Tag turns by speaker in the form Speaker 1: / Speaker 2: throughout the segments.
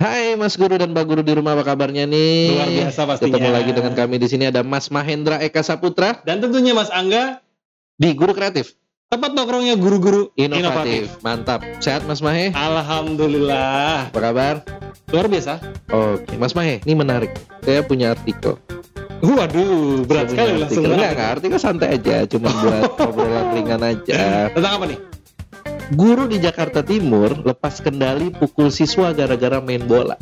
Speaker 1: Hai Mas Guru dan Mbak Guru di rumah apa kabarnya nih?
Speaker 2: Luar biasa pastinya.
Speaker 1: Ketemu lagi dengan kami di sini ada Mas Mahendra Eka Saputra
Speaker 2: Dan tentunya Mas Angga,
Speaker 1: di Guru Kreatif
Speaker 2: tempat nongkrongnya guru-guru
Speaker 1: Inovatif. Mantap. Sehat Mas Mahe?
Speaker 2: Alhamdulillah.
Speaker 1: Apa kabar?
Speaker 2: Luar biasa.
Speaker 1: Oke, Mas Mahe, ini menarik. Saya punya artikel.
Speaker 2: Waduh, berat
Speaker 1: Saya
Speaker 2: sekali langsung.
Speaker 1: enggak, artikel santai aja, cuma buat obrolan ringan aja.
Speaker 2: Tentang apa nih?
Speaker 1: Guru di Jakarta Timur lepas kendali pukul siswa gara-gara main bola.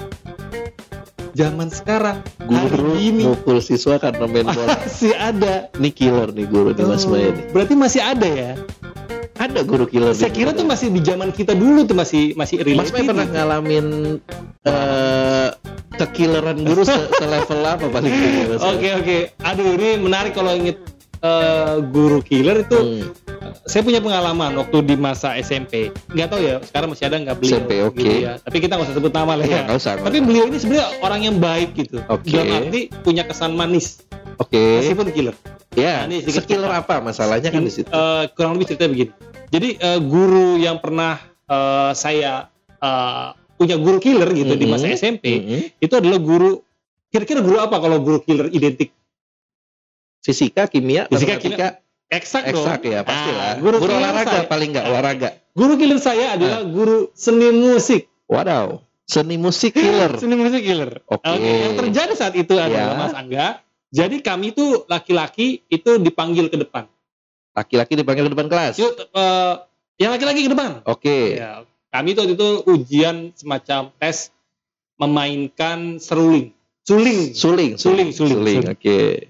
Speaker 2: Zaman sekarang,
Speaker 1: Guru
Speaker 2: ini
Speaker 1: mukul siswa karena main bola.
Speaker 2: masih ada.
Speaker 1: Ini killer nih guru di Mas
Speaker 2: Oh,
Speaker 1: Mahe nih.
Speaker 2: Berarti masih ada ya?
Speaker 1: Ada guru killer.
Speaker 2: Saya kira tuh masih di zaman kita dulu tuh masih masih
Speaker 1: Mas
Speaker 2: relate.
Speaker 1: Mai pernah ngalamin eh kekilleran guru se selevel apa paling?
Speaker 2: Oke oke. Aduh ini menarik kalau inget eh, guru killer itu.
Speaker 1: Hmm,
Speaker 2: Saya punya pengalaman waktu di masa SMP. Nggak tahu ya sekarang masih ada nggak beliau.
Speaker 1: SMP, oke.
Speaker 2: gitu ya. Tapi kita nggak usah sebut nama lah ya.
Speaker 1: nggak usah,
Speaker 2: Tapi beliau ini sebenarnya orang yang baik gitu.
Speaker 1: Oke.
Speaker 2: Dalam arti punya kesan manis.
Speaker 1: Oke.
Speaker 2: Meskipun killer.
Speaker 1: Ya,
Speaker 2: Nah, ini
Speaker 1: sekiller
Speaker 2: cerita.
Speaker 1: apa masalahnya kan di situ?
Speaker 2: Eh, kurang lebih ceritanya begini. Jadi eh, guru yang pernah eh, saya eh, punya guru killer gitu di masa
Speaker 1: Mhm.
Speaker 2: SMP
Speaker 1: Mhm.
Speaker 2: itu adalah guru kira-kira guru apa kalau guru killer identik
Speaker 1: Fisika, kimia,
Speaker 2: Fisika,
Speaker 1: matematika,
Speaker 2: eksak dong
Speaker 1: eksak ya pastilah.
Speaker 2: Ah,
Speaker 1: guru
Speaker 2: killer
Speaker 1: olahraga
Speaker 2: saya-
Speaker 1: paling nggak olahraga.
Speaker 2: guru killer saya adalah guru seni musik
Speaker 1: Wadaw, seni musik killer.
Speaker 2: seni musik killer
Speaker 1: Oke.
Speaker 2: yang terjadi saat itu adalah
Speaker 1: Ya.
Speaker 2: Mas Angga jadi kami itu laki-laki itu dipanggil ke depan
Speaker 1: Laki-laki dipanggil ke depan kelas.
Speaker 2: yuk eh, yang laki-laki ke depan
Speaker 1: Oke.
Speaker 2: Ya, kami itu waktu itu ujian semacam tes memainkan seruling, suling.
Speaker 1: Suling,
Speaker 2: Suling, suling, suling.
Speaker 1: Oke.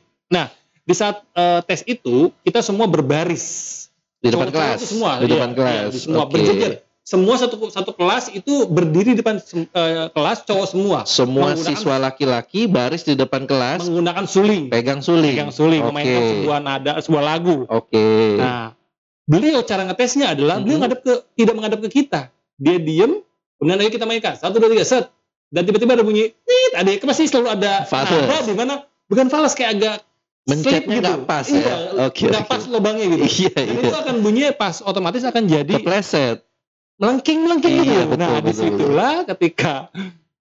Speaker 2: Di saat eh, tes itu kita semua berbaris.
Speaker 1: Di depan
Speaker 2: Cowok-cowok
Speaker 1: kelas.
Speaker 2: itu semua,
Speaker 1: Di
Speaker 2: iya,
Speaker 1: depan
Speaker 2: iya,
Speaker 1: kelas.
Speaker 2: di semua
Speaker 1: Oke.
Speaker 2: berjejer. Semua satu satu kelas itu berdiri di depan eh, kelas cowok semua
Speaker 1: Semua siswa laki-laki baris di depan kelas,
Speaker 2: menggunakan suling,
Speaker 1: pegang suling.
Speaker 2: pegang suling,
Speaker 1: Oke.
Speaker 2: memainkan sebuah nada, sebuah lagu.
Speaker 1: Oke.
Speaker 2: Nah, beliau cara ngetesnya adalah beliau
Speaker 1: Mhm.
Speaker 2: ngadep ke tidak menghadap ke kita. Dia diem, kemudian ayo kita mainkan. Satu, dua, tiga, set. Dan tiba-tiba ada bunyi, ada pasti selalu ada
Speaker 1: Fals.
Speaker 2: nada di mana bukan falas kayak agak
Speaker 1: Mencetnya
Speaker 2: slip gitu.
Speaker 1: nggak pas ya?
Speaker 2: Iya,
Speaker 1: Oke,
Speaker 2: nggak
Speaker 1: oke.
Speaker 2: pas lubangnya gitu.
Speaker 1: Iya,
Speaker 2: Dan
Speaker 1: iya.
Speaker 2: itu akan bunyi pas otomatis akan jadi
Speaker 1: Kepleset.
Speaker 2: melengking melengking
Speaker 1: Iya,
Speaker 2: gitu.
Speaker 1: betul,
Speaker 2: nah,
Speaker 1: betul,
Speaker 2: di situlah ketika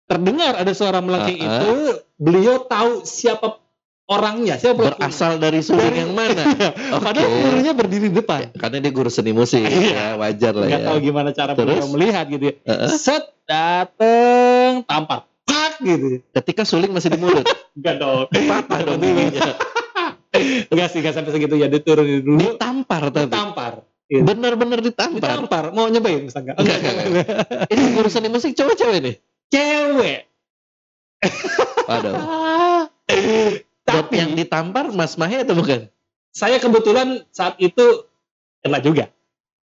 Speaker 2: terdengar ada suara melengking
Speaker 1: Ah, ah.
Speaker 2: itu, beliau tahu siapa orangnya, siapa.
Speaker 1: Berasal dari suling
Speaker 2: Dari-
Speaker 1: yang mana? Oke.
Speaker 2: Padahal gurunya berdiri di depan.
Speaker 1: Karena dia guru seni musik, ya
Speaker 2: Iya.
Speaker 1: wajar lah
Speaker 2: nggak
Speaker 1: ya.
Speaker 2: tahu gimana cara
Speaker 1: Terus?
Speaker 2: beliau melihat gitu ya.
Speaker 1: Heeh.
Speaker 2: Set dateng tampar. Pak gitu.
Speaker 1: Ketika suling masih di mulut,
Speaker 2: Enggak dong.
Speaker 1: patah dong.
Speaker 2: Enggak sih, enggak sampai segitu ya diturun dulu.
Speaker 1: Ditampar tapi.
Speaker 2: Tampar. Gitu.
Speaker 1: Bener-bener ditampar.
Speaker 2: Ditampar. Mau nyobain Mas Angga?
Speaker 1: Enggak, enggak, Ini guru seni musik cowok-cowok nih.
Speaker 2: Cewek.
Speaker 1: Waduh.
Speaker 2: Tapi
Speaker 1: yang ditampar Mas Mahe atau bukan?
Speaker 2: saya kebetulan saat itu kena juga.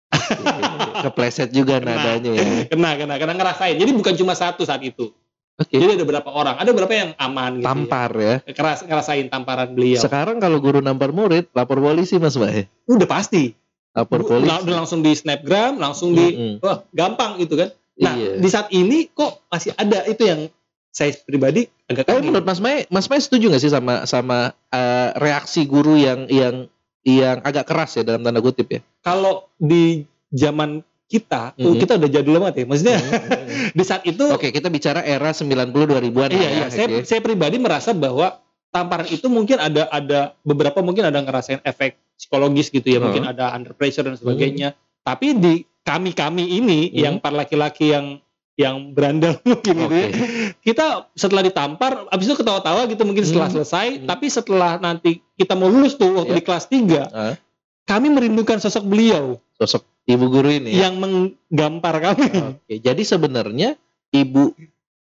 Speaker 1: Kepleset juga
Speaker 2: Kena.
Speaker 1: nadanya ya.
Speaker 2: Kena, kena, kena ngerasain. Jadi bukan cuma satu saat itu.
Speaker 1: Oke.
Speaker 2: Jadi ada beberapa orang. Ada beberapa yang aman gitu.
Speaker 1: Tampar ya.
Speaker 2: Ya. Keras, ngerasain tamparan beliau.
Speaker 1: Sekarang kalau guru nampar murid, lapor polisi Mas Mahe.
Speaker 2: Udah pasti.
Speaker 1: Lapor polisi.
Speaker 2: udah langsung di snapgram, langsung di
Speaker 1: Mm-mm.
Speaker 2: wah gampang gitu kan. Nah,
Speaker 1: Iya.
Speaker 2: di saat ini kok masih ada itu yang saya pribadi agak
Speaker 1: Tapi
Speaker 2: kaget.
Speaker 1: menurut Mas Mai, Mas Mai setuju nggak sih sama sama eh, reaksi guru yang yang yang agak keras ya dalam tanda kutip ya?
Speaker 2: Kalau di zaman kita, tuh
Speaker 1: Mhm.
Speaker 2: kita udah jadul banget ya. Maksudnya di saat itu
Speaker 1: Oke, kita bicara era 90 2000-an
Speaker 2: iya
Speaker 1: lah
Speaker 2: iya,
Speaker 1: ya,
Speaker 2: saya
Speaker 1: oke.
Speaker 2: saya pribadi merasa bahwa tamparan itu mungkin ada ada beberapa mungkin ada ngerasain efek psikologis gitu ya,
Speaker 1: Hmm.
Speaker 2: mungkin ada under pressure dan sebagainya. Tapi di kami-kami ini
Speaker 1: Hmm.
Speaker 2: yang para laki-laki yang yang berandal mungkin gitu ya. Kita setelah ditampar abis itu ketawa-tawa gitu mungkin setelah
Speaker 1: Hmm.
Speaker 2: selesai
Speaker 1: Hmm.
Speaker 2: tapi setelah nanti kita mau lulus tuh waktu
Speaker 1: Ya.
Speaker 2: di kelas 3
Speaker 1: Ah,
Speaker 2: kami merindukan sosok beliau
Speaker 1: sosok ibu guru ini ya.
Speaker 2: yang menggampar kami
Speaker 1: Oke, jadi sebenarnya ibu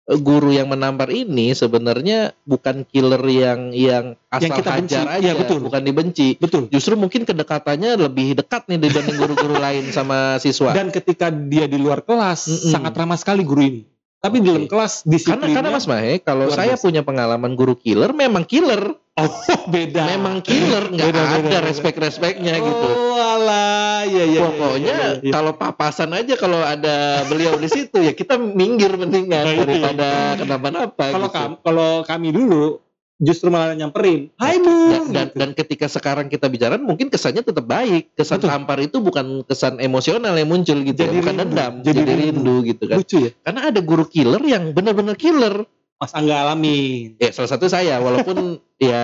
Speaker 1: eh, guru yang menampar ini sebenarnya bukan killer yang yang asal
Speaker 2: Yang kita benci.
Speaker 1: hajar aja,
Speaker 2: Iya, betul.
Speaker 1: bukan dibenci.
Speaker 2: betul
Speaker 1: Justru mungkin kedekatannya lebih dekat nih dibanding guru-guru lain sama siswa.
Speaker 2: dan ketika dia di luar kelas
Speaker 1: Mm-mm.
Speaker 2: sangat ramah sekali guru ini tapi di dalam kelas
Speaker 1: karena
Speaker 2: disiplinnya
Speaker 1: karena Mas Mahe, kalau saya punya pengalaman guru killer, memang killer,
Speaker 2: oh beda
Speaker 1: memang killer, nggak
Speaker 2: beda,
Speaker 1: ada
Speaker 2: beda.
Speaker 1: respect-respectnya gitu.
Speaker 2: oh alah ya ya
Speaker 1: Pokoknya
Speaker 2: ya, ya, ya.
Speaker 1: kalau papasan aja kalau ada beliau di situ ya kita minggir mendingan
Speaker 2: Oh, iya,
Speaker 1: daripada
Speaker 2: iya.
Speaker 1: kenapa-napa
Speaker 2: kalau
Speaker 1: gitu.
Speaker 2: kami kalau kami dulu justru malah nyamperin. Hai Bu.
Speaker 1: dan, dan,
Speaker 2: gitu.
Speaker 1: dan ketika sekarang kita bicara mungkin kesannya tetap baik kesan
Speaker 2: Betul.
Speaker 1: tampar itu bukan kesan emosional yang muncul gitu
Speaker 2: Jadi
Speaker 1: ya. bukan
Speaker 2: rindu.
Speaker 1: dendam
Speaker 2: Jadi
Speaker 1: jadi,
Speaker 2: rindu.
Speaker 1: rindu gitu kan
Speaker 2: lucu ya.
Speaker 1: karena ada guru killer yang benar-benar killer
Speaker 2: Mas Angga alamin.
Speaker 1: ya salah satu saya walaupun ya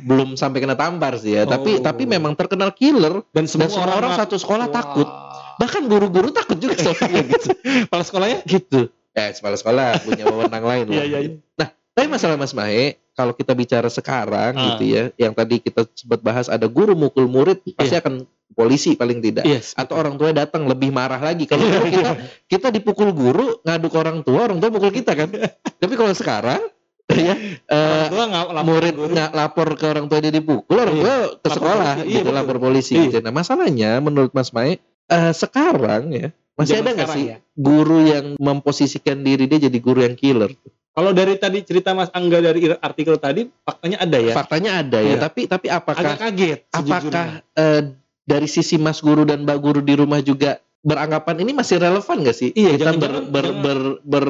Speaker 1: belum sampai kena tampar sih ya tapi
Speaker 2: Oh.
Speaker 1: tapi memang terkenal killer
Speaker 2: Dan semua,
Speaker 1: dan semua orang, satu sekolah
Speaker 2: Wah.
Speaker 1: takut bahkan guru-guru takut juga dia gitu
Speaker 2: Kepala sekolahnya?
Speaker 1: gitu eh kepala sekolah punya wewenang lain
Speaker 2: Iya, iya, iya.
Speaker 1: Tapi masalah Mas Mahe, kalau kita bicara sekarang
Speaker 2: Ah.
Speaker 1: gitu ya, yang tadi kita sempat bahas ada guru mukul murid, pasti akan polisi paling tidak.
Speaker 2: Yes.
Speaker 1: Atau orang tua datang lebih marah lagi. Kalau dulu kita kita dipukul guru, ngadu ke orang tua, orang tua mukul kita kan. Tapi kalau sekarang ya
Speaker 2: Orang tua nggak lapor
Speaker 1: murid nggak lapor ke orang tua dia dipukul, orang
Speaker 2: Iya.
Speaker 1: tua ke
Speaker 2: Lapor
Speaker 1: sekolah
Speaker 2: polisi. Iya,
Speaker 1: gitu, lapor polisi
Speaker 2: Iya.
Speaker 1: gitu. Nah, masalahnya menurut Mas Mae eh, sekarang ya masih
Speaker 2: Zaman
Speaker 1: ada nggak sih
Speaker 2: ya?
Speaker 1: guru yang memposisikan diri dia jadi guru yang killer?
Speaker 2: Kalau dari tadi cerita Mas Angga dari artikel tadi, faktanya ada ya.
Speaker 1: Faktanya ada ya,
Speaker 2: Iya.
Speaker 1: tapi tapi apakah
Speaker 2: Agak kaget.
Speaker 1: apakah eh, dari sisi Mas Guru dan Mbak Guru di rumah juga beranggapan ini masih relevan gak sih?
Speaker 2: Iya,
Speaker 1: kita ber,
Speaker 2: jangan-jangan-
Speaker 1: ber,
Speaker 2: jangan-
Speaker 1: ber,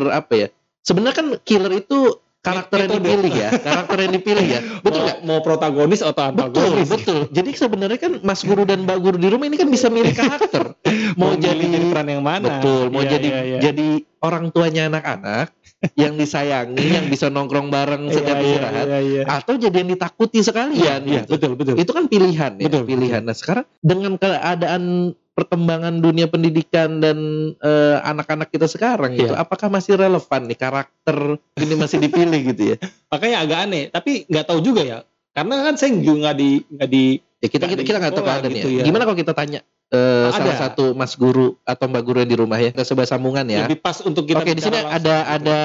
Speaker 1: ber- apa ya? Sebenarnya kan killer itu karakter yang dipilih ya, karakter yang dipilih ya. Betul
Speaker 2: mau,
Speaker 1: nggak?
Speaker 2: mau protagonis atau
Speaker 1: Betul,
Speaker 2: antagonis?
Speaker 1: betul. Jadi sebenarnya kan Mas Guru dan Mbak Guru di rumah ini kan bisa milih karakter. mau
Speaker 2: milih
Speaker 1: jadi
Speaker 2: peran yang mana?
Speaker 1: betul, mau
Speaker 2: Iya,
Speaker 1: jadi
Speaker 2: iya, iya.
Speaker 1: jadi orang tuanya anak-anak yang disayangi, yang bisa nongkrong bareng setiap
Speaker 2: Iya, iya,
Speaker 1: istirahat,
Speaker 2: iya, iya.
Speaker 1: atau jadi yang ditakuti sekalian.
Speaker 2: Iya,
Speaker 1: gitu
Speaker 2: betul, betul.
Speaker 1: itu kan pilihan ya
Speaker 2: Betul,
Speaker 1: pilihan nah sekarang dengan keadaan perkembangan dunia pendidikan dan eh, anak-anak kita sekarang gitu
Speaker 2: Iya.
Speaker 1: apakah masih relevan nih karakter ini masih dipilih gitu ya
Speaker 2: Makanya agak aneh, tapi nggak tahu juga ya. Karena kan saya juga nggak di nggak di
Speaker 1: ya kita kita
Speaker 2: Nggak
Speaker 1: kita nggak tahu keadaannya
Speaker 2: gitu ya.
Speaker 1: gimana kalau kita tanya eh,
Speaker 2: Ada.
Speaker 1: salah satu mas guru atau mbak guru yang di rumah ya kita coba sambungan ya
Speaker 2: lebih pas untuk kita
Speaker 1: oke di sini ada
Speaker 2: gitu.
Speaker 1: ada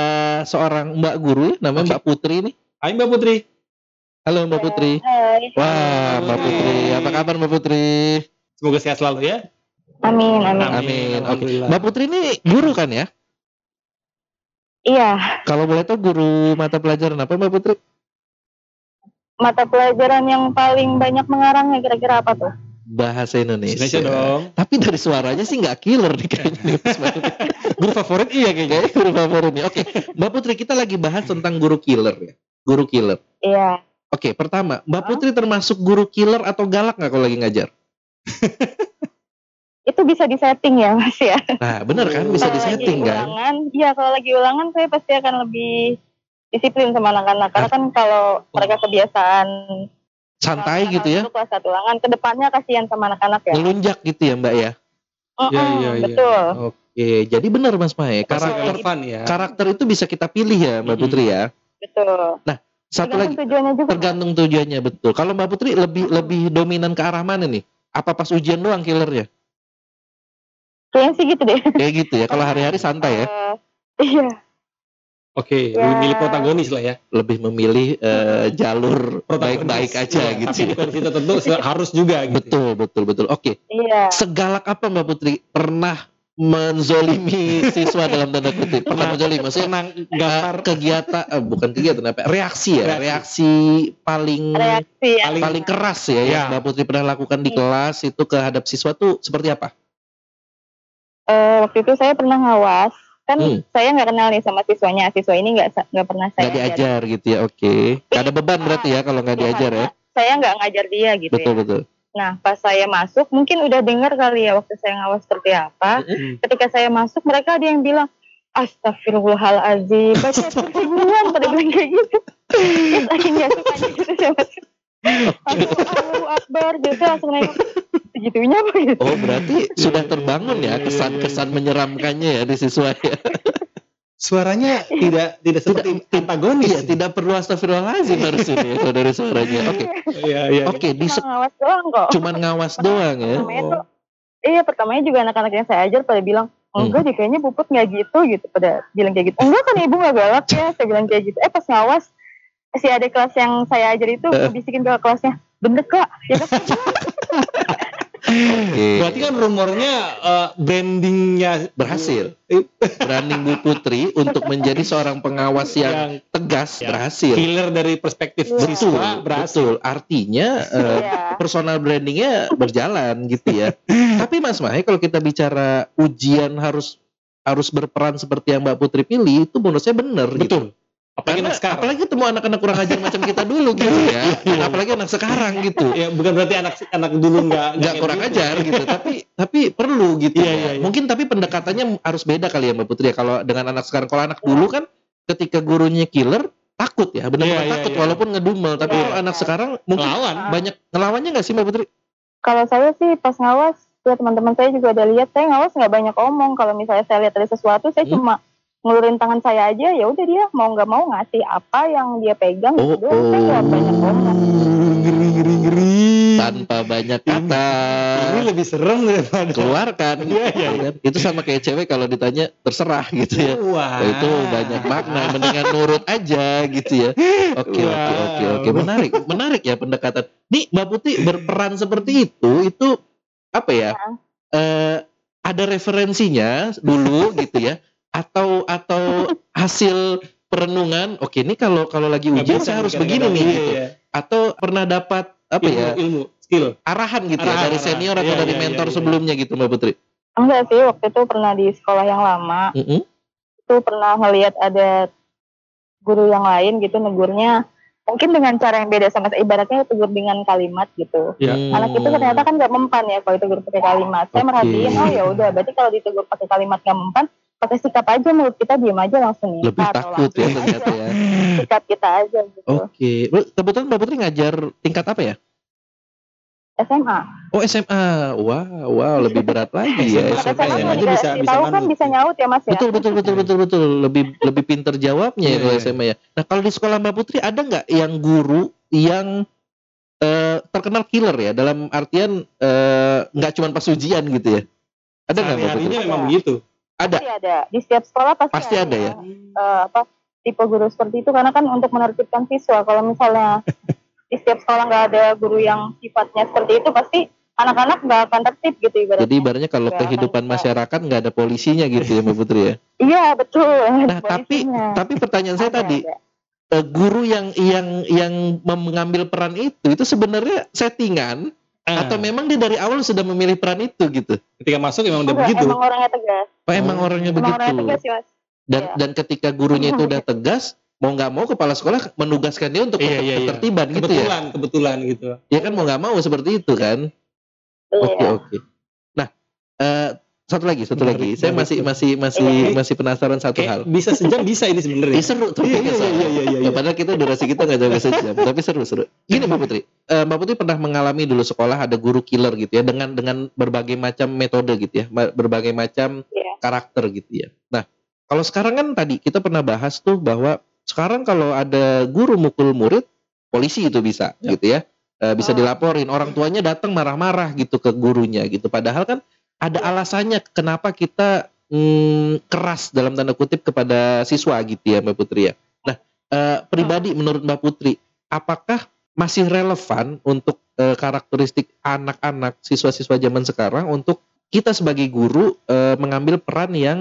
Speaker 1: seorang mbak guru ya, namanya
Speaker 2: Oke.
Speaker 1: mbak Putri nih
Speaker 2: Hai Mbak Putri.
Speaker 1: halo mbak Putri
Speaker 3: Hai.
Speaker 1: wah mbak.
Speaker 2: Putri
Speaker 1: apa kabar mbak Putri
Speaker 2: Semoga sehat selalu ya.
Speaker 3: Amin, amin.
Speaker 1: Amin. Oke.
Speaker 2: Alhamdulillah.
Speaker 1: mbak Putri ini guru kan ya
Speaker 3: Iya,
Speaker 1: Kalau boleh tahu guru mata pelajaran apa Mbak Putri?
Speaker 3: mata pelajaran yang paling banyak mengarangnya kira-kira apa tuh?
Speaker 1: Bahasa Indonesia.
Speaker 2: Indonesia dong.
Speaker 1: Tapi dari suaranya sih nggak killer nih kayaknya. nih, Mas Mbak Putri.
Speaker 2: Guru favorit iya kayaknya.
Speaker 1: Kayaknya guru favorit nih. Oke, Mbak Putri kita lagi bahas tentang guru killer ya. Guru killer.
Speaker 3: Iya.
Speaker 1: Oke, pertama, Mbak Putri termasuk guru killer atau galak nggak kalau lagi ngajar?
Speaker 3: Itu bisa disetting ya, Mas ya.
Speaker 1: Nah, bener kan bisa
Speaker 3: Kalau
Speaker 1: disetting
Speaker 3: lagi
Speaker 1: kan?
Speaker 3: ulangan, iya kalau lagi ulangan saya pasti akan lebih disiplin sama anak-anak karena kan kalau mereka kebiasaan
Speaker 1: Santai
Speaker 3: kalau
Speaker 1: gitu ya.
Speaker 3: kelas satu ulangan ke depannya kasihan sama anak-anak ya.
Speaker 1: Ngelunjak gitu ya Mbak ya.
Speaker 3: Mm-mm,
Speaker 2: Iya, iya, iya.
Speaker 3: Betul.
Speaker 1: Oke, jadi benar Mas Mae. Karakter
Speaker 2: relevan ya.
Speaker 1: karakter itu bisa kita pilih ya Mbak. Putri ya.
Speaker 3: Betul.
Speaker 1: Satu lagi
Speaker 3: Tergantung tujuannya juga.
Speaker 1: tergantung tujuannya betul. Kalau Mbak Putri lebih lebih dominan ke arah mana nih? Apa pas ujian doang killernya?
Speaker 3: Kayaknya sih gitu deh.
Speaker 1: Kayak gitu ya. Kalau hari-hari santai ya.
Speaker 3: Eh, iya.
Speaker 2: Oke,
Speaker 3: Ya.
Speaker 2: lebih milih protagonis lah ya.
Speaker 1: Lebih memilih eh, jalur baik-baik aja
Speaker 2: Iya,
Speaker 1: gitu.
Speaker 2: Tapi
Speaker 1: ya.
Speaker 2: bukan kita tentu harus juga gitu.
Speaker 1: Betul, betul, betul. Oke.
Speaker 3: Iya.
Speaker 1: Segalak apa Mbak Putri pernah menzolimi siswa dalam tanda kutip? Pernah menzolimi maksudnya
Speaker 2: Pernah gambar
Speaker 1: kegiatan eh, bukan kegiatan apa? Reaksi ya,
Speaker 2: Reaksi.
Speaker 1: reaksi paling
Speaker 3: Reaksi ya.
Speaker 2: paling-
Speaker 1: paling keras ya, yang
Speaker 2: Ya.
Speaker 1: Mbak Putri pernah lakukan di
Speaker 3: Iya.
Speaker 1: kelas itu kehadap siswa tuh seperti apa?
Speaker 3: Eh, waktu itu saya pernah ngawas kan
Speaker 1: Hmm.
Speaker 3: saya nggak kenal nih sama siswanya siswa ini nggak nggak pernah saya
Speaker 1: Nggak diajar gitu ya, oke. Nggak ada beban berarti ya kalau nggak
Speaker 3: Iya,
Speaker 1: diajar ya.
Speaker 3: saya nggak ngajar dia gitu
Speaker 1: Betul
Speaker 3: ya
Speaker 1: betul.
Speaker 3: nah pas saya masuk mungkin udah dengar kali ya waktu saya ngawas seperti apa
Speaker 2: Hmm.
Speaker 3: ketika saya masuk mereka ada yang bilang Astagfirullahaladzim baca ribuan pada bilang kayak gitu terus nggak sukanya gitu saya masuk langsung Allahu Akbar gitu langsung nengok segitunya apa gitu
Speaker 1: Oh berarti sudah terbangun ya kesan-kesan menyeramkannya ya di siswa ya.
Speaker 2: suaranya tidak tidak seperti antagonis.
Speaker 1: Iya tidak perlu astagfirullahaladzim harus ini ya kalau dari suaranya. Oke
Speaker 2: Iya, iya.
Speaker 1: oke di
Speaker 3: Cuma
Speaker 1: se-
Speaker 3: ngawas doang kok
Speaker 1: cuman ngawas doang ya.
Speaker 3: pertamanya tuh iya pertamanya juga anak-anak yang saya ajar pada bilang
Speaker 1: Hmm.
Speaker 3: enggak deh kayaknya puput nggak gitu gitu pada bilang kayak gitu enggak kan ibu nggak galak ya saya bilang kayak gitu eh pas ngawas si adik kelas yang saya ajar itu
Speaker 1: Eh.
Speaker 3: bisikin ke kelasnya bener kak ya kan
Speaker 1: Oke.
Speaker 2: Berarti kan rumornya eh, brandingnya
Speaker 1: berhasil.
Speaker 2: Eh,
Speaker 1: Branding Bu Putri untuk menjadi seorang pengawas yang
Speaker 2: yang
Speaker 1: tegas
Speaker 2: Ya.
Speaker 1: berhasil.
Speaker 2: killer dari perspektif
Speaker 3: Iya.
Speaker 1: Betul,
Speaker 2: siswa berhasil.
Speaker 1: betul. Artinya eh,
Speaker 3: Iya.
Speaker 1: personal brandingnya berjalan gitu ya. Tapi Mas Mahe kalau kita bicara ujian harus harus berperan seperti yang Mbak Putri pilih itu menurut saya benar gitu.
Speaker 2: Apalagi
Speaker 1: Karena,
Speaker 2: anak sekarang.
Speaker 1: apalagi ketemu anak-anak kurang ajar macam kita dulu gitu ya. apalagi anak sekarang gitu.
Speaker 2: Ya bukan berarti anak anak dulu nggak
Speaker 1: nggak kurang
Speaker 2: begitu.
Speaker 1: ajar gitu tapi tapi perlu gitu
Speaker 2: Iya,
Speaker 1: ya.
Speaker 2: iya, iya.
Speaker 1: mungkin tapi pendekatannya harus beda kali ya mbak Putri ya kalau dengan anak sekarang kalau anak dulu kan ketika gurunya killer takut ya benar-benar
Speaker 2: Iya, iya,
Speaker 1: takut
Speaker 2: iya.
Speaker 1: walaupun ngedumel tapi
Speaker 3: Iya,
Speaker 1: kalau anak
Speaker 3: iya.
Speaker 1: sekarang mungkin
Speaker 2: Lawan.
Speaker 1: banyak ngelawannya nggak sih mbak Putri
Speaker 3: Kalau saya sih pas ngawas, ya teman-teman saya juga udah lihat, saya ngawas nggak banyak omong. Kalau misalnya saya lihat ada sesuatu, saya
Speaker 1: Hmm.
Speaker 3: cuma ngulurin tangan saya aja, ya udah dia mau nggak mau ngasih apa yang dia pegang,
Speaker 1: oh,
Speaker 3: gitu doang. Saya nggak banyak omong.
Speaker 2: Ngeri ngeri ngeri.
Speaker 1: tanpa banyak kata
Speaker 2: Ini lebih serem daripada.
Speaker 1: keluarkan
Speaker 2: Iya, iya, iya.
Speaker 1: itu sama kayak cewek kalau ditanya terserah gitu ya
Speaker 2: Wah.
Speaker 1: Oh, itu banyak makna mendingan nurut aja gitu ya oke oke
Speaker 2: Wow.
Speaker 1: oke oke menarik menarik ya pendekatan nih mbak Putih berperan seperti itu itu apa ya eh, ada referensinya dulu gitu ya atau atau hasil perenungan oke ini kalau kalau lagi ujian
Speaker 2: bisa
Speaker 1: saya harus begini nih
Speaker 2: Iya,
Speaker 1: gitu
Speaker 2: iya.
Speaker 1: atau pernah dapat apa
Speaker 2: ilmu,
Speaker 1: ya
Speaker 2: ilmu skill.
Speaker 1: arahan gitu ya
Speaker 2: Arahan,
Speaker 1: dari
Speaker 2: arahan.
Speaker 1: senior atau
Speaker 2: Iya,
Speaker 1: dari
Speaker 2: iya,
Speaker 1: mentor
Speaker 2: iya, iya.
Speaker 1: sebelumnya gitu mbak Putri
Speaker 3: Enggak sih, waktu itu pernah di sekolah yang lama,
Speaker 1: Mm-mm.
Speaker 3: itu pernah ngelihat ada guru yang lain gitu negurnya, mungkin dengan cara yang beda sama ibaratnya tegur dengan kalimat gitu.
Speaker 2: Iya.
Speaker 1: Hmm.
Speaker 3: Anak itu ternyata kan nggak mempan ya kalau ditegur pakai kalimat. Saya
Speaker 1: Oke.
Speaker 3: merhatiin, oh ya udah, berarti kalau ditegur pakai kalimat nggak mempan, pakai sikap aja mulut kita diam aja langsung nih.
Speaker 1: lebih takut ya ternyata ya
Speaker 3: Sikap kita aja gitu.
Speaker 1: oke kebetulan mbak Putri ngajar tingkat apa ya
Speaker 3: SMA.
Speaker 1: Oh SMA, wow, wow lebih berat lagi ya
Speaker 3: Kalau
Speaker 1: SMA
Speaker 3: SMA
Speaker 1: ya.
Speaker 3: kan
Speaker 2: aja
Speaker 3: bisa,
Speaker 2: bisa-
Speaker 3: tahu kan bisa nyaut ya mas ya.
Speaker 1: Betul betul betul betul betul lebih lebih pinter jawabnya ya
Speaker 2: Iya,
Speaker 1: kalau
Speaker 2: iya.
Speaker 1: SMA ya. Nah kalau di sekolah Mbak Putri ada nggak yang guru yang eh, terkenal killer ya dalam artian eh, nggak cuma pas ujian gitu ya? Ada nggak Mbak Putri?
Speaker 2: Harinya memang begitu.
Speaker 1: Ada,
Speaker 3: Pasti ada. Di setiap sekolah pasti,
Speaker 1: pasti ada ya.
Speaker 3: eh, apa tipe guru seperti itu karena kan untuk menertibkan siswa kalau misalnya di setiap sekolah nggak ada guru yang sifatnya seperti itu pasti anak-anak nggak akan tertib gitu ibaratnya.
Speaker 1: Jadi ibaratnya kalau
Speaker 3: akan
Speaker 1: kehidupan masyarakat nggak ada polisinya gitu ya Mbak Putri ya.
Speaker 3: Iya betul.
Speaker 1: Nah tapi
Speaker 3: Polisinya.
Speaker 1: tapi pertanyaan saya
Speaker 3: Ada,
Speaker 1: tadi
Speaker 3: ada.
Speaker 1: eh, guru yang yang yang mengambil peran itu itu sebenarnya settingan
Speaker 2: Ah,
Speaker 1: atau memang dia dari awal sudah memilih peran itu gitu?
Speaker 2: ketika masuk emang udah begitu.
Speaker 3: Emang orangnya tegas.
Speaker 1: Oh, emang
Speaker 2: Oh.
Speaker 1: orangnya
Speaker 3: Emang
Speaker 1: begitu.
Speaker 3: orangnya tegas sih mas.
Speaker 1: Dan
Speaker 3: Iya.
Speaker 1: dan ketika gurunya itu udah tegas, mau nggak mau kepala sekolah menugaskan dia untuk
Speaker 2: Iya, iya, iya.
Speaker 1: ketertiban gitu ya.
Speaker 2: Kebetulan, kebetulan gitu.
Speaker 1: Ya kan mau nggak mau seperti itu kan. Oke
Speaker 3: Iya.
Speaker 1: oke. Nah eh, satu lagi satu
Speaker 2: Menarik,
Speaker 1: lagi. Saya
Speaker 2: menarik.
Speaker 1: masih masih masih
Speaker 2: Oke.
Speaker 1: masih penasaran satu hal.
Speaker 2: Kayak bisa sejam bisa ini sebenarnya.
Speaker 1: Ini seru tuh.
Speaker 2: Iya, iya, iya, iya, iya,
Speaker 1: Ya,
Speaker 2: iya.
Speaker 1: padahal kita durasi kita nggak jauh sejam, tapi seru-seru. Gini Mbak Putri, Eh, Mbak Putri pernah mengalami dulu sekolah ada guru killer gitu ya, dengan dengan berbagai macam metode gitu ya, berbagai macam
Speaker 3: Iya.
Speaker 1: karakter gitu ya. Nah, kalau sekarang kan tadi kita pernah bahas tuh bahwa sekarang kalau ada guru mukul murid, polisi itu bisa
Speaker 2: Ya.
Speaker 1: gitu ya, Eh, bisa
Speaker 3: Ah.
Speaker 1: dilaporin. Orang tuanya datang marah-marah gitu ke gurunya gitu. Padahal kan ada alasannya kenapa kita hmm, keras dalam tanda kutip kepada siswa gitu ya Mbak Putri ya. Nah, eh, pribadi menurut Mbak Putri, apakah masih relevan untuk eh, karakteristik anak-anak siswa-siswa zaman sekarang untuk kita sebagai guru eh, mengambil peran yang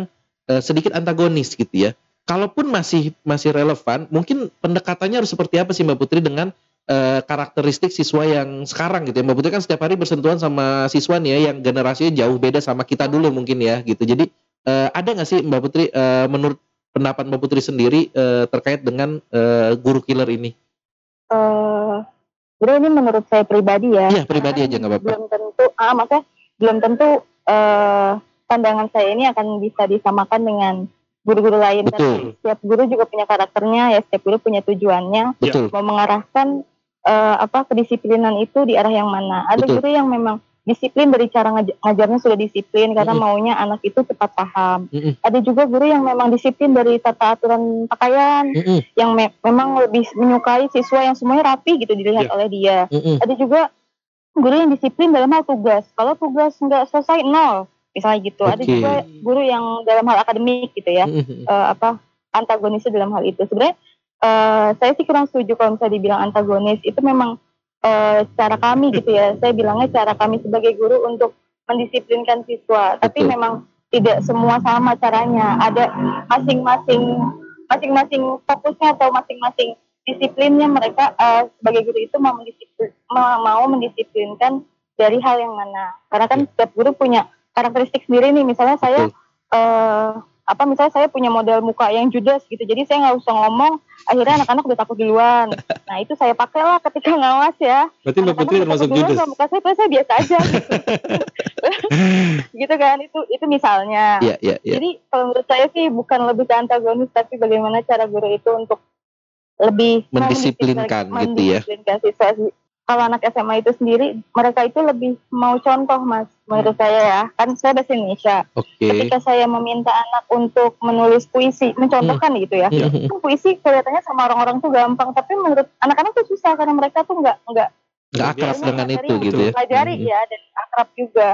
Speaker 1: sedikit antagonis gitu ya. Kalaupun masih masih relevan, mungkin pendekatannya harus seperti apa sih Mbak Putri dengan eh, karakteristik siswa yang sekarang gitu ya. Mbak Putri kan setiap hari bersentuhan sama siswa nih ya yang generasinya jauh beda sama kita dulu mungkin ya gitu. Jadi eh, ada nggak sih Mbak Putri eh, menurut pendapat Mbak Putri sendiri eh, terkait dengan eh, guru killer ini?
Speaker 3: Eh, bro ini menurut saya pribadi ya.
Speaker 1: Iya pribadi aja nggak apa-apa.
Speaker 3: Belum tentu, ah maksudnya belum tentu eh, pandangan saya ini akan bisa disamakan dengan guru-guru lain.
Speaker 1: Betul.
Speaker 3: Karena setiap guru juga punya karakternya ya, setiap guru punya tujuannya.
Speaker 1: Betul.
Speaker 3: Mau mengarahkan eh, apa kedisiplinan itu di arah yang mana. Ada
Speaker 1: Betul.
Speaker 3: guru yang memang disiplin dari cara ngaj- ngajarnya sudah disiplin karena
Speaker 1: Mm-mm.
Speaker 3: maunya anak itu cepat paham.
Speaker 1: Mm-mm.
Speaker 3: Ada juga guru yang memang disiplin dari tata aturan pakaian,
Speaker 1: Mm-mm,
Speaker 3: yang me- memang lebih menyukai siswa yang semuanya rapi gitu dilihat
Speaker 2: Iya.
Speaker 3: oleh dia.
Speaker 1: mm-mm.
Speaker 3: Ada juga guru yang disiplin dalam hal tugas. Kalau tugas nggak selesai nol, misalnya gitu. Ada
Speaker 1: Oke.
Speaker 3: juga guru yang dalam hal akademik gitu ya,
Speaker 1: Mm-mm.
Speaker 3: eh, apa antagonisnya dalam hal itu. Sebenarnya eh, saya sih kurang setuju kalau misalnya dibilang antagonis. Itu memang eh, cara kami gitu ya. Saya bilangnya cara kami sebagai guru untuk mendisiplinkan siswa. Tapi
Speaker 1: Betul.
Speaker 3: memang tidak semua sama caranya. Ada masing-masing masing-masing fokusnya atau masing-masing disiplinnya mereka eh, sebagai guru itu mau mendisiplin, ma- mau mendisiplinkan dari hal yang mana. Karena kan setiap guru punya karakteristik sendiri nih. Misalnya saya
Speaker 1: Betul.
Speaker 3: Apa misalnya saya punya model muka yang judes gitu jadi saya nggak usah ngomong akhirnya anak-anak udah takut duluan nah itu saya pakai lah ketika ngawas ya
Speaker 2: Berarti Mbak Putri termasuk judes.
Speaker 3: muka saya saya biasa aja gitu. gitu kan itu itu misalnya
Speaker 1: Iya, iya, iya.
Speaker 3: jadi kalau menurut saya sih bukan lebih ke antagonis tapi bagaimana cara guru itu untuk lebih
Speaker 1: Mendisiplinkan gitu ya.
Speaker 3: mendisiplinkan siswa. Kalau anak SMA itu sendiri mereka itu lebih mau contoh mas menurut saya ya kan saya bahasa Indonesia
Speaker 1: Oke.
Speaker 3: ketika saya meminta anak untuk menulis puisi mencontohkan gitu ya
Speaker 2: Iya.
Speaker 3: kan puisi kelihatannya sama orang-orang tuh gampang tapi menurut anak-anak tuh susah karena mereka tuh nggak nggak
Speaker 1: Nggak akrab dengan itu
Speaker 3: Pelajari-
Speaker 1: gitu ya.
Speaker 3: pelajari
Speaker 1: Mhm.
Speaker 3: ya dan akrab juga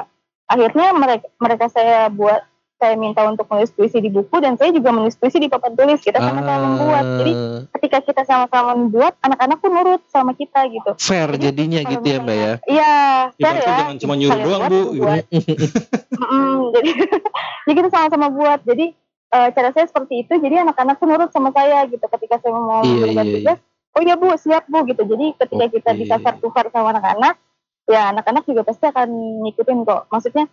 Speaker 3: akhirnya mereka mereka saya buat saya minta untuk menulis puisi di buku dan saya juga menulis puisi di papan tulis. Kita sama-sama membuat. Jadi
Speaker 1: Ah,
Speaker 3: ketika kita sama-sama membuat anak-anak pun nurut sama kita gitu.
Speaker 1: Fair
Speaker 3: Jadi,
Speaker 1: jadinya gitu ya mbak ya.
Speaker 3: iya fair ya.
Speaker 2: jangan cuma nyuruh
Speaker 3: Kalian
Speaker 2: doang,
Speaker 3: buat,
Speaker 2: Bu, gitu.
Speaker 3: buat. Mm-mm, jadi jadi kita sama-sama buat. Jadi eh, cara saya seperti itu. Jadi anak-anak tuh nurut sama saya gitu ketika saya mau
Speaker 1: Iya,
Speaker 3: memberikan
Speaker 1: iya,
Speaker 3: tugas. Oh iya bu siap bu gitu. Jadi ketika kita
Speaker 1: Oke.
Speaker 3: bisa tukar sama anak-anak ya anak-anak juga pasti akan ngikutin kok. Maksudnya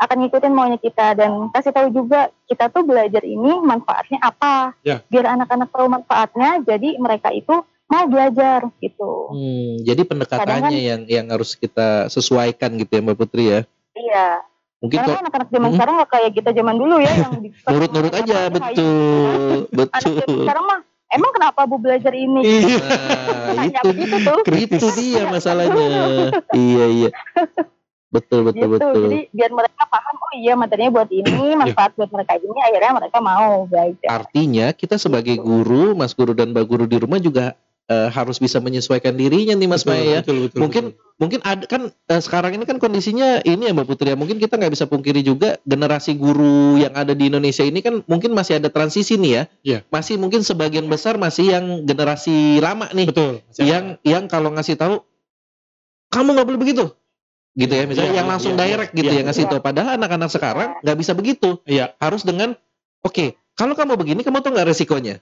Speaker 3: akan ngikutin maunya kita dan kasih tahu juga kita tuh belajar ini manfaatnya apa
Speaker 2: Ya.
Speaker 3: biar anak-anak tahu manfaatnya jadi mereka itu mau belajar gitu
Speaker 1: Hmm, jadi pendekatannya
Speaker 3: Kadang kan-
Speaker 1: yang yang harus kita sesuaikan gitu ya mbak Putri ya.
Speaker 3: iya
Speaker 1: Mungkin
Speaker 3: karena kan anak-anak zaman
Speaker 1: Mm.
Speaker 3: sekarang nggak kayak kita zaman dulu ya yang
Speaker 1: nurut-nurut aja
Speaker 3: Hayu.
Speaker 1: betul
Speaker 3: anak zaman
Speaker 1: betul.
Speaker 3: sekarang mah emang kenapa bu belajar ini
Speaker 2: Iya.
Speaker 1: Nah, itu
Speaker 3: begitu tuh
Speaker 1: itu dia masalahnya. iya iya. Betul betul
Speaker 3: gitu
Speaker 1: betul.
Speaker 3: jadi biar mereka paham oh iya materinya buat ini manfaat buat mereka ini akhirnya mereka mau belajar
Speaker 1: Artinya kita sebagai guru, Mas Guru dan Mbak Guru di rumah juga eh, harus bisa menyesuaikan dirinya nih Mas
Speaker 2: Betul,
Speaker 1: Maya ya.
Speaker 2: betul, betul,
Speaker 1: Mungkin
Speaker 2: betul.
Speaker 1: mungkin ada kan eh, sekarang ini kan kondisinya ini ya Mbak Putri ya. Mungkin kita nggak bisa pungkiri juga generasi guru yang ada di Indonesia ini kan mungkin masih ada transisi nih ya.
Speaker 2: Iya.
Speaker 1: Masih mungkin sebagian besar masih yang generasi lama nih.
Speaker 2: betul.
Speaker 1: Yang yang kalau ngasih tahu kamu nggak boleh begitu gitu ya misalnya
Speaker 2: Iya,
Speaker 1: yang langsung
Speaker 2: iya,
Speaker 1: direct gitu
Speaker 2: iya.
Speaker 1: ya ngasih
Speaker 3: Iya.
Speaker 1: tahu padahal anak-anak sekarang nggak bisa begitu
Speaker 2: Iya.
Speaker 1: harus dengan oke kalau kamu begini kamu tuh nggak resikonya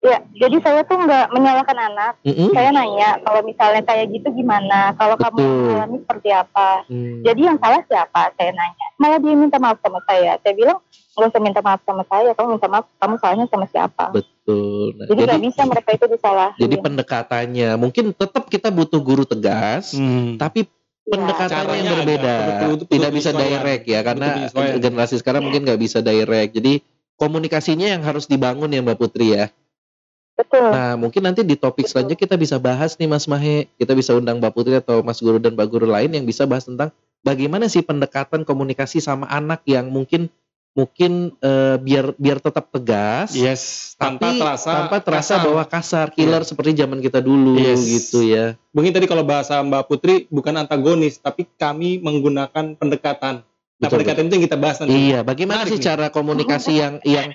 Speaker 3: ya jadi saya tuh nggak menyalahkan anak
Speaker 1: Mm-mm.
Speaker 3: saya nanya kalau misalnya kayak gitu gimana kalau kamu mengalami seperti apa
Speaker 1: Hmm.
Speaker 3: jadi yang salah siapa saya nanya malah dia minta maaf sama saya saya bilang nggak usah minta maaf sama saya kamu minta maaf kamu salahnya sama siapa
Speaker 1: betul Nah,
Speaker 3: jadi
Speaker 1: jadi
Speaker 3: nggak bisa mereka itu disalahin
Speaker 1: jadi pendekatannya mungkin tetap kita butuh guru tegas
Speaker 2: Hmm.
Speaker 1: tapi
Speaker 3: Ya.
Speaker 1: Pendekatannya yang berbeda.
Speaker 2: Perlu- perlu
Speaker 1: tidak bisa direct ya karena generasi sekarang mungkin nggak bisa direct. Jadi komunikasinya yang harus dibangun ya Mbak Putri ya.
Speaker 3: Betul.
Speaker 1: Nah, mungkin nanti di topik
Speaker 3: Betul.
Speaker 1: selanjutnya kita bisa bahas nih Mas Mahe. Kita bisa undang Mbak Putri atau Mas Guru dan Mbak Guru lain yang bisa bahas tentang bagaimana sih pendekatan komunikasi sama anak yang mungkin mungkin eh, biar biar tetap tegas,
Speaker 2: Yes, tanpa
Speaker 1: tapi
Speaker 2: terasa
Speaker 1: tanpa terasa
Speaker 2: kasar.
Speaker 1: bahwa kasar, killer seperti zaman kita dulu
Speaker 2: Yes.
Speaker 1: gitu ya.
Speaker 2: Mungkin tadi kalau bahasa Mbak Putri bukan antagonis, tapi kami menggunakan pendekatan. Nah,
Speaker 1: Betul,
Speaker 2: pendekatan itu yang kita bahas nanti.
Speaker 1: Iya, bagaimana
Speaker 2: Menarik
Speaker 1: sih
Speaker 2: nih.
Speaker 1: cara komunikasi yang yang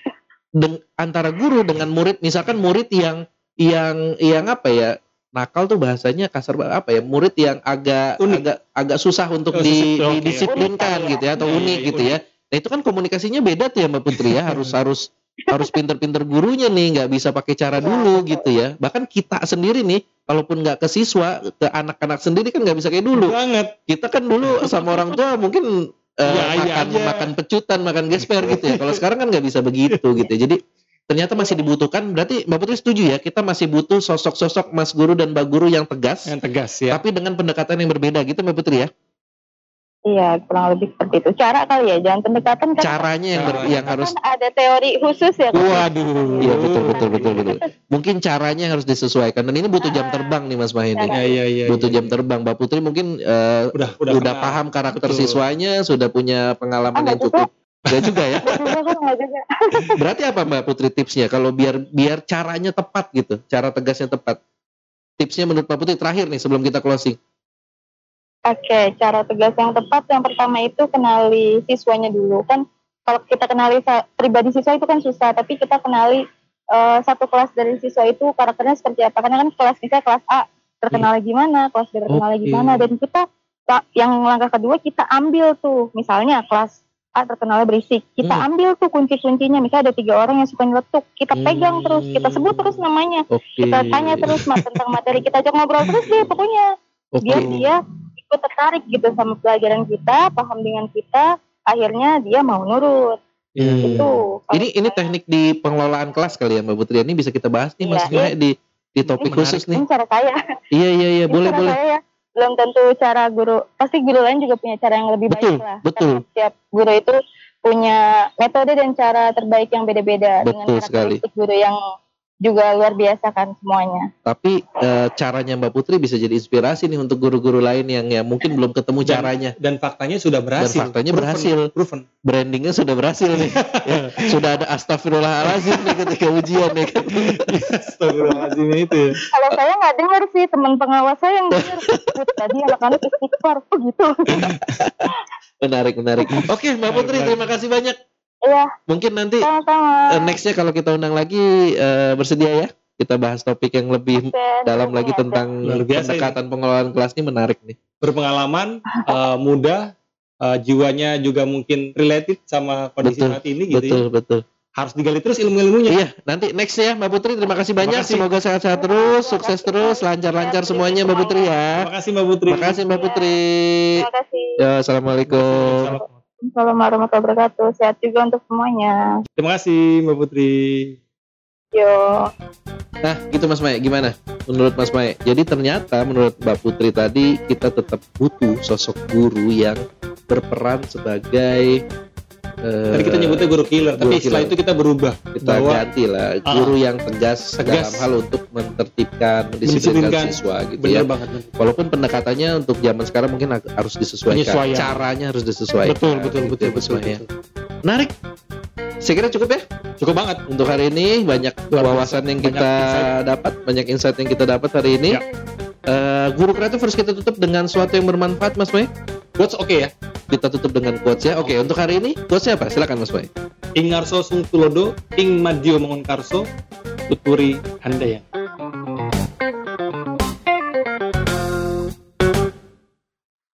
Speaker 1: deng- antara guru dengan murid? Misalkan murid yang yang yang apa ya? Nakal tuh bahasanya kasar apa ya? Murid yang agak
Speaker 2: Unik.
Speaker 1: agak agak susah untuk
Speaker 2: Oh,
Speaker 1: di,
Speaker 2: oke.
Speaker 1: didisiplinkan
Speaker 3: Unik,
Speaker 1: gitu ya atau
Speaker 2: Iya,
Speaker 1: unik
Speaker 2: iya,
Speaker 1: gitu ya. Nah, itu kan komunikasinya beda tuh ya Mbak Putri ya. Harus harus harus pinter-pinter gurunya nih, nggak bisa pakai cara
Speaker 3: Iya,
Speaker 1: dulu gitu ya. Bahkan kita sendiri nih, kalaupun nggak ke siswa, ke anak-anak sendiri kan nggak bisa kayak dulu
Speaker 2: Banget.
Speaker 1: kita kan dulu sama orang tua mungkin
Speaker 2: Iya, iya
Speaker 1: makan
Speaker 2: aja.
Speaker 1: makan pecutan, makan gesper gitu ya. Kalau sekarang kan nggak bisa begitu gitu. ya. Jadi ternyata masih dibutuhkan. Berarti Mbak Putri setuju ya? Kita masih butuh sosok-sosok Mas Guru dan Mbak Guru yang tegas,
Speaker 2: Yang tegas ya.
Speaker 1: tapi dengan pendekatan yang berbeda gitu Mbak Putri ya.
Speaker 3: Iya kurang lebih seperti itu cara kali ya jangan pendekatan kan
Speaker 1: Caranya yang ber-
Speaker 2: Caranya.
Speaker 1: yang harus
Speaker 3: kan ada teori khusus ya kan?
Speaker 2: Waduh.
Speaker 1: Iya betul betul betul betul. Mungkin caranya yang harus disesuaikan dan ini butuh jam terbang nih Mas Mahen.
Speaker 2: Iya, iya, iya.
Speaker 1: Butuh
Speaker 2: iya.
Speaker 1: jam terbang. Mbak Putri mungkin eh,
Speaker 2: Udah, udah,
Speaker 1: udah,
Speaker 2: kenal.
Speaker 1: paham karakter
Speaker 2: Betul.
Speaker 1: siswanya, sudah punya pengalaman
Speaker 3: Ah,
Speaker 1: yang cukup. Enggak juga ya.
Speaker 3: Juga juga
Speaker 1: Berarti apa Mbak Putri tipsnya kalau biar biar caranya tepat gitu, cara tegasnya tepat. Tipsnya menurut Mbak Putri terakhir nih sebelum kita closing.
Speaker 3: Oke, cara tegas yang tepat yang pertama itu kenali siswanya dulu kan. Kalau kita kenali pribadi siswa itu kan susah, tapi kita kenali eh, satu kelas dari siswa itu karakternya seperti apa. Karena kan kelas kita kelas A terkenal gimana, kelas B terkenal
Speaker 1: Oke.
Speaker 3: gimana, dan kita yang langkah kedua kita ambil tuh, misalnya kelas A terkenalnya berisik, kita
Speaker 1: Hmm.
Speaker 3: ambil tuh kunci-kuncinya. Misalnya ada tiga orang yang suka nyeletuk, kita pegang
Speaker 1: Hmm.
Speaker 3: terus, kita sebut terus namanya,
Speaker 1: Oke.
Speaker 3: kita tanya terus tentang materi, kita ajak ngobrol terus deh pokoknya
Speaker 1: Oke.
Speaker 3: biar dia ikut tertarik gitu sama pelajaran kita, paham dengan kita, akhirnya dia mau nurut.
Speaker 1: Hmm.
Speaker 3: Itu.
Speaker 1: Ini ini teknik di pengelolaan kelas kali ya Mbak Putri. Ini bisa kita bahas nih Mas
Speaker 3: Iya,
Speaker 1: di di topik
Speaker 2: Ini
Speaker 1: khusus nih.
Speaker 3: Ini cara saya.
Speaker 1: Iya iya iya boleh
Speaker 3: cara
Speaker 1: boleh.
Speaker 3: saya ya. Belum tentu cara guru. Pasti guru lain juga punya cara yang lebih
Speaker 1: Betul,
Speaker 3: baik lah.
Speaker 1: betul.
Speaker 3: Karena setiap guru itu punya metode dan cara terbaik yang beda-beda dengan
Speaker 1: Betul sekali.
Speaker 3: karakteristik guru yang juga luar biasa kan semuanya.
Speaker 1: Tapi eh, caranya Mbak Putri bisa jadi inspirasi nih untuk guru-guru lain yang ya mungkin belum ketemu
Speaker 2: Dan-
Speaker 1: caranya.
Speaker 2: Dan faktanya sudah berhasil.
Speaker 1: faktanya
Speaker 2: Proven.
Speaker 1: berhasil.
Speaker 2: Proven.
Speaker 1: Brandingnya sudah berhasil nih. Ya, sudah ada astagfirullahalazim nih ketika ujian nih kan.
Speaker 2: Astagfirullahaladzim itu ya.
Speaker 3: Kalau saya nggak dengar sih teman pengawas saya yang dengar. "Put, tadi anak-anak istighfar oh gitu.
Speaker 1: Menarik menarik. Oke Mbak Putri terima kasih banyak.
Speaker 3: Iya,
Speaker 1: Mungkin nanti
Speaker 3: sama-sama.
Speaker 1: eh, nextnya kalau kita undang lagi eh, bersedia ya. Kita bahas topik yang lebih
Speaker 3: Oke,
Speaker 1: dalam lagi
Speaker 3: ya,
Speaker 1: tentang
Speaker 2: Luar biasa
Speaker 1: pendekatan pengelolaan kelas ini menarik nih.
Speaker 2: Berpengalaman, eh, muda, eh, jiwanya juga mungkin related sama kondisi
Speaker 1: Betul,
Speaker 2: saat ini gitu
Speaker 1: Betul
Speaker 2: ya.
Speaker 1: betul.
Speaker 2: Harus digali terus ilmu-ilmunya.
Speaker 1: Iya, nanti next ya Mbak Putri. Terima kasih banyak.
Speaker 2: kasih.
Speaker 1: Semoga sehat-sehat terus, sukses terus, lancar-lancar semuanya Mbak Putri ya.
Speaker 2: Terima kasih Mbak Putri.
Speaker 1: Terima kasih Mbak Putri.
Speaker 3: Terima kasih.
Speaker 1: Ya, assalamualaikum.
Speaker 3: Assalamualaikum warahmatullahi wabarakatuh. Sehat juga untuk semuanya.
Speaker 2: Terima kasih Mbak Putri.
Speaker 3: Yo.
Speaker 1: Nah, gitu Mas Mae, gimana? Menurut Mas Mae. Jadi ternyata menurut Mbak Putri tadi kita tetap butuh sosok guru yang berperan sebagai eh,
Speaker 2: Tadi kita nyebutnya guru killer, tapi
Speaker 1: guru
Speaker 2: setelah
Speaker 1: killer.
Speaker 2: itu kita berubah
Speaker 1: kita
Speaker 2: bahwa
Speaker 1: ganti lah guru yang tegas,
Speaker 2: Tegas.
Speaker 1: dalam hal untuk menertibkan, mendisiplinkan siswa gitu
Speaker 2: benar
Speaker 1: ya.
Speaker 2: banget.
Speaker 1: Walaupun pendekatannya untuk zaman sekarang mungkin harus disesuaikan, caranya harus disesuaikan.
Speaker 2: Betul, betul,
Speaker 1: Gitu
Speaker 2: betul,
Speaker 1: ya,
Speaker 2: betul,
Speaker 1: Mae, ya.
Speaker 2: betul.
Speaker 1: Menarik. Saya kira cukup ya
Speaker 2: Cukup banget.
Speaker 1: untuk hari ini banyak wawasan yang
Speaker 2: Banyak
Speaker 1: kita
Speaker 2: insight.
Speaker 1: dapat, banyak insight yang kita dapat hari ini.
Speaker 2: Ya.
Speaker 1: Eh, guru kreatif harus kita tutup dengan sesuatu yang bermanfaat, Mas Boy.
Speaker 2: Quotes oke ya.
Speaker 1: Kita tutup dengan quotes ya. Oke, untuk hari ini quotesnya apa? Silakan Mas Boy.
Speaker 2: Ing ngarso sung tulodo, ing madio mangun karso, tuturi handaya.